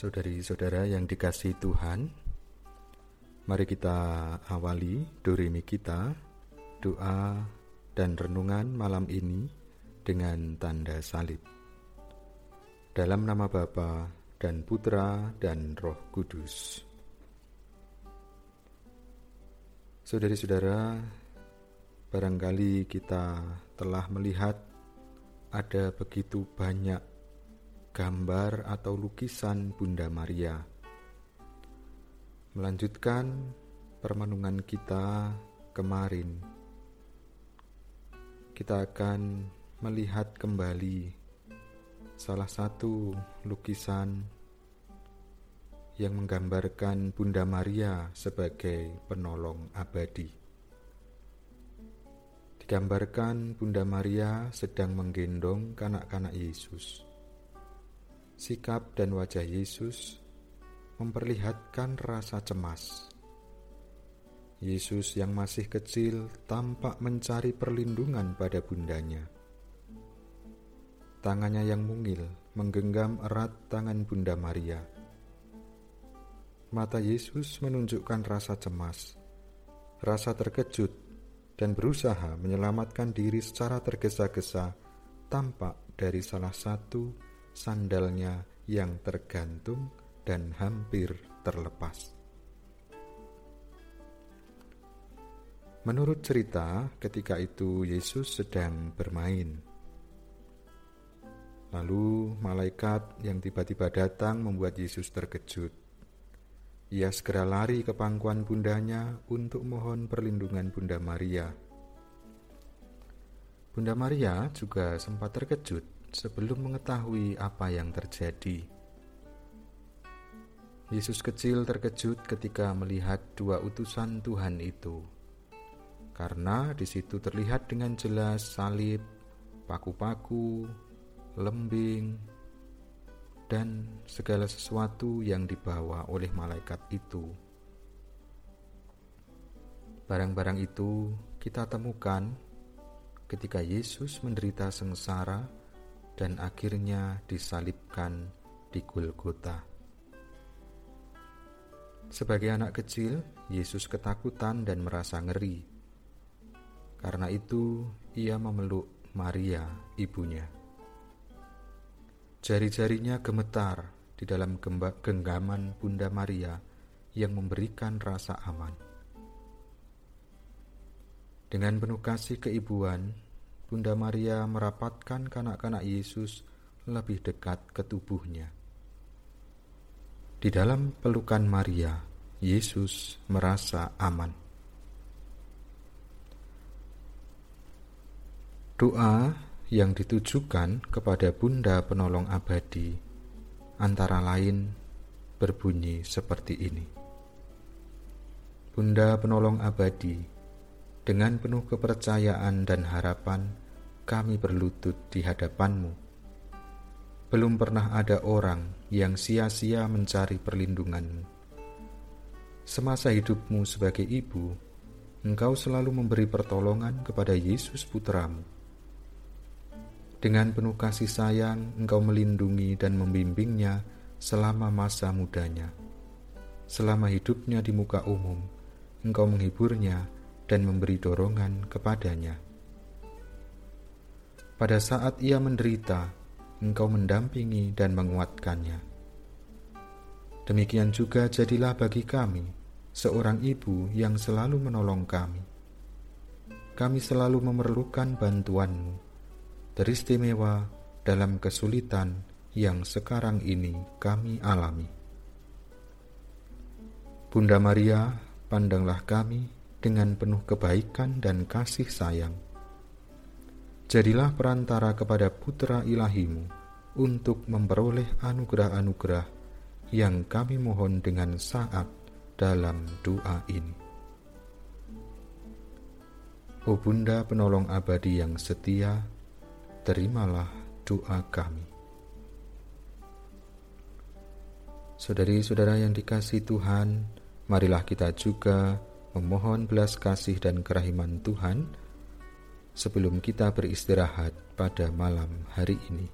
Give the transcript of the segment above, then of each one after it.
Saudari-saudara yang dikasih Tuhan, mari kita awali doremi kita, doa dan renungan malam ini dengan tanda salib. Dalam nama Bapa dan Putra dan Roh Kudus. Saudari-saudara, barangkali kita telah melihat ada begitu banyak gambar atau lukisan Bunda Maria. Melanjutkan permenungan kita kemarin, kita akan melihat kembali salah satu lukisan yang menggambarkan Bunda Maria sebagai penolong abadi. Digambarkan Bunda Maria sedang menggendong kanak-kanak Yesus sikap dan wajah Yesus memperlihatkan rasa cemas. Yesus yang masih kecil tampak mencari perlindungan pada bundanya. Tangannya yang mungil menggenggam erat tangan Bunda Maria. Mata Yesus menunjukkan rasa cemas, rasa terkejut, dan berusaha menyelamatkan diri secara tergesa-gesa tampak dari salah satu sandalnya yang tergantung dan hampir terlepas. Menurut cerita, ketika itu Yesus sedang bermain. Lalu malaikat yang tiba-tiba datang membuat Yesus terkejut. Ia segera lari ke pangkuan bundanya untuk mohon perlindungan Bunda Maria. Bunda Maria juga sempat terkejut sebelum mengetahui apa yang terjadi. Yesus kecil terkejut ketika melihat dua utusan Tuhan itu, karena di situ terlihat dengan jelas salib, paku-paku, lembing, dan segala sesuatu yang dibawa oleh malaikat itu. Barang-barang itu kita temukan ketika Yesus menderita sengsara dan akhirnya disalibkan di Golgota. Sebagai anak kecil, Yesus ketakutan dan merasa ngeri. Karena itu, ia memeluk Maria, ibunya. Jari-jarinya gemetar di dalam genggaman Bunda Maria yang memberikan rasa aman. Dengan penuh kasih keibuan, Bunda Maria merapatkan kanak-kanak Yesus lebih dekat ke tubuhnya. Di dalam pelukan Maria, Yesus merasa aman. Doa yang ditujukan kepada Bunda Penolong Abadi antara lain berbunyi seperti ini. Bunda Penolong Abadi, dengan penuh kepercayaan dan harapan, kami berlutut di hadapanmu. Belum pernah ada orang yang sia-sia mencari perlindunganmu. Semasa hidupmu sebagai ibu, engkau selalu memberi pertolongan kepada Yesus putramu. Dengan penuh kasih sayang, engkau melindungi dan membimbingnya selama masa mudanya. Selama hidupnya di muka umum, engkau menghiburnya dan memberi dorongan kepadanya. Pada saat ia menderita, engkau mendampingi dan menguatkannya. Demikian juga jadilah bagi kami seorang ibu yang selalu menolong kami. Kami selalu memerlukan bantuanmu, teristimewa dalam kesulitan yang sekarang ini kami alami. Bunda Maria, pandanglah kami dengan penuh kebaikan dan kasih sayang. Jadilah perantara kepada putra ilahimu untuk memperoleh anugerah-anugerah yang kami mohon dengan saat dalam doa ini. O Bunda penolong abadi yang setia, terimalah doa kami. Saudari-saudara yang dikasih Tuhan, marilah kita juga memohon belas kasih dan kerahiman Tuhan sebelum kita beristirahat pada malam hari ini.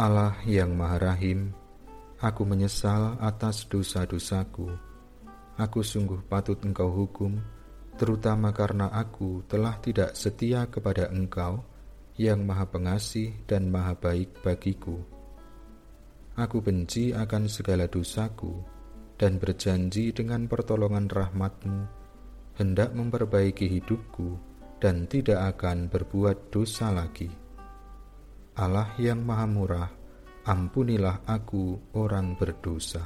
Allah yang Maha Rahim, aku menyesal atas dosa-dosaku. Aku sungguh patut Engkau hukum, terutama karena aku telah tidak setia kepada Engkau yang Maha Pengasih dan Maha Baik bagiku. Aku benci akan segala dosaku dan berjanji dengan pertolongan rahmatmu hendak memperbaiki hidupku dan tidak akan berbuat dosa lagi. Allah yang Maha Murah, ampunilah aku orang berdosa.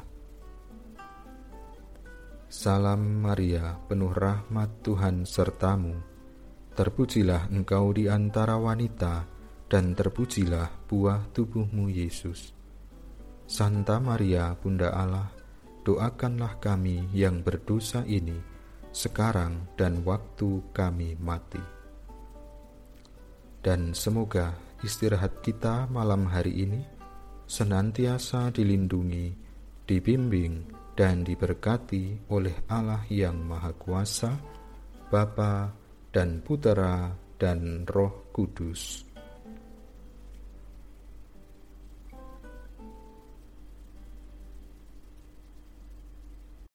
Salam Maria, penuh rahmat Tuhan sertamu. Terpujilah engkau di antara wanita, dan terpujilah buah tubuhmu Yesus. Santa Maria, Bunda Allah, doakanlah kami yang berdosa ini, sekarang dan waktu kami mati. Dan semoga istirahat kita malam hari ini senantiasa dilindungi, dibimbing, dan diberkati oleh Allah yang Maha Kuasa, Bapa dan Putera dan Roh Kudus.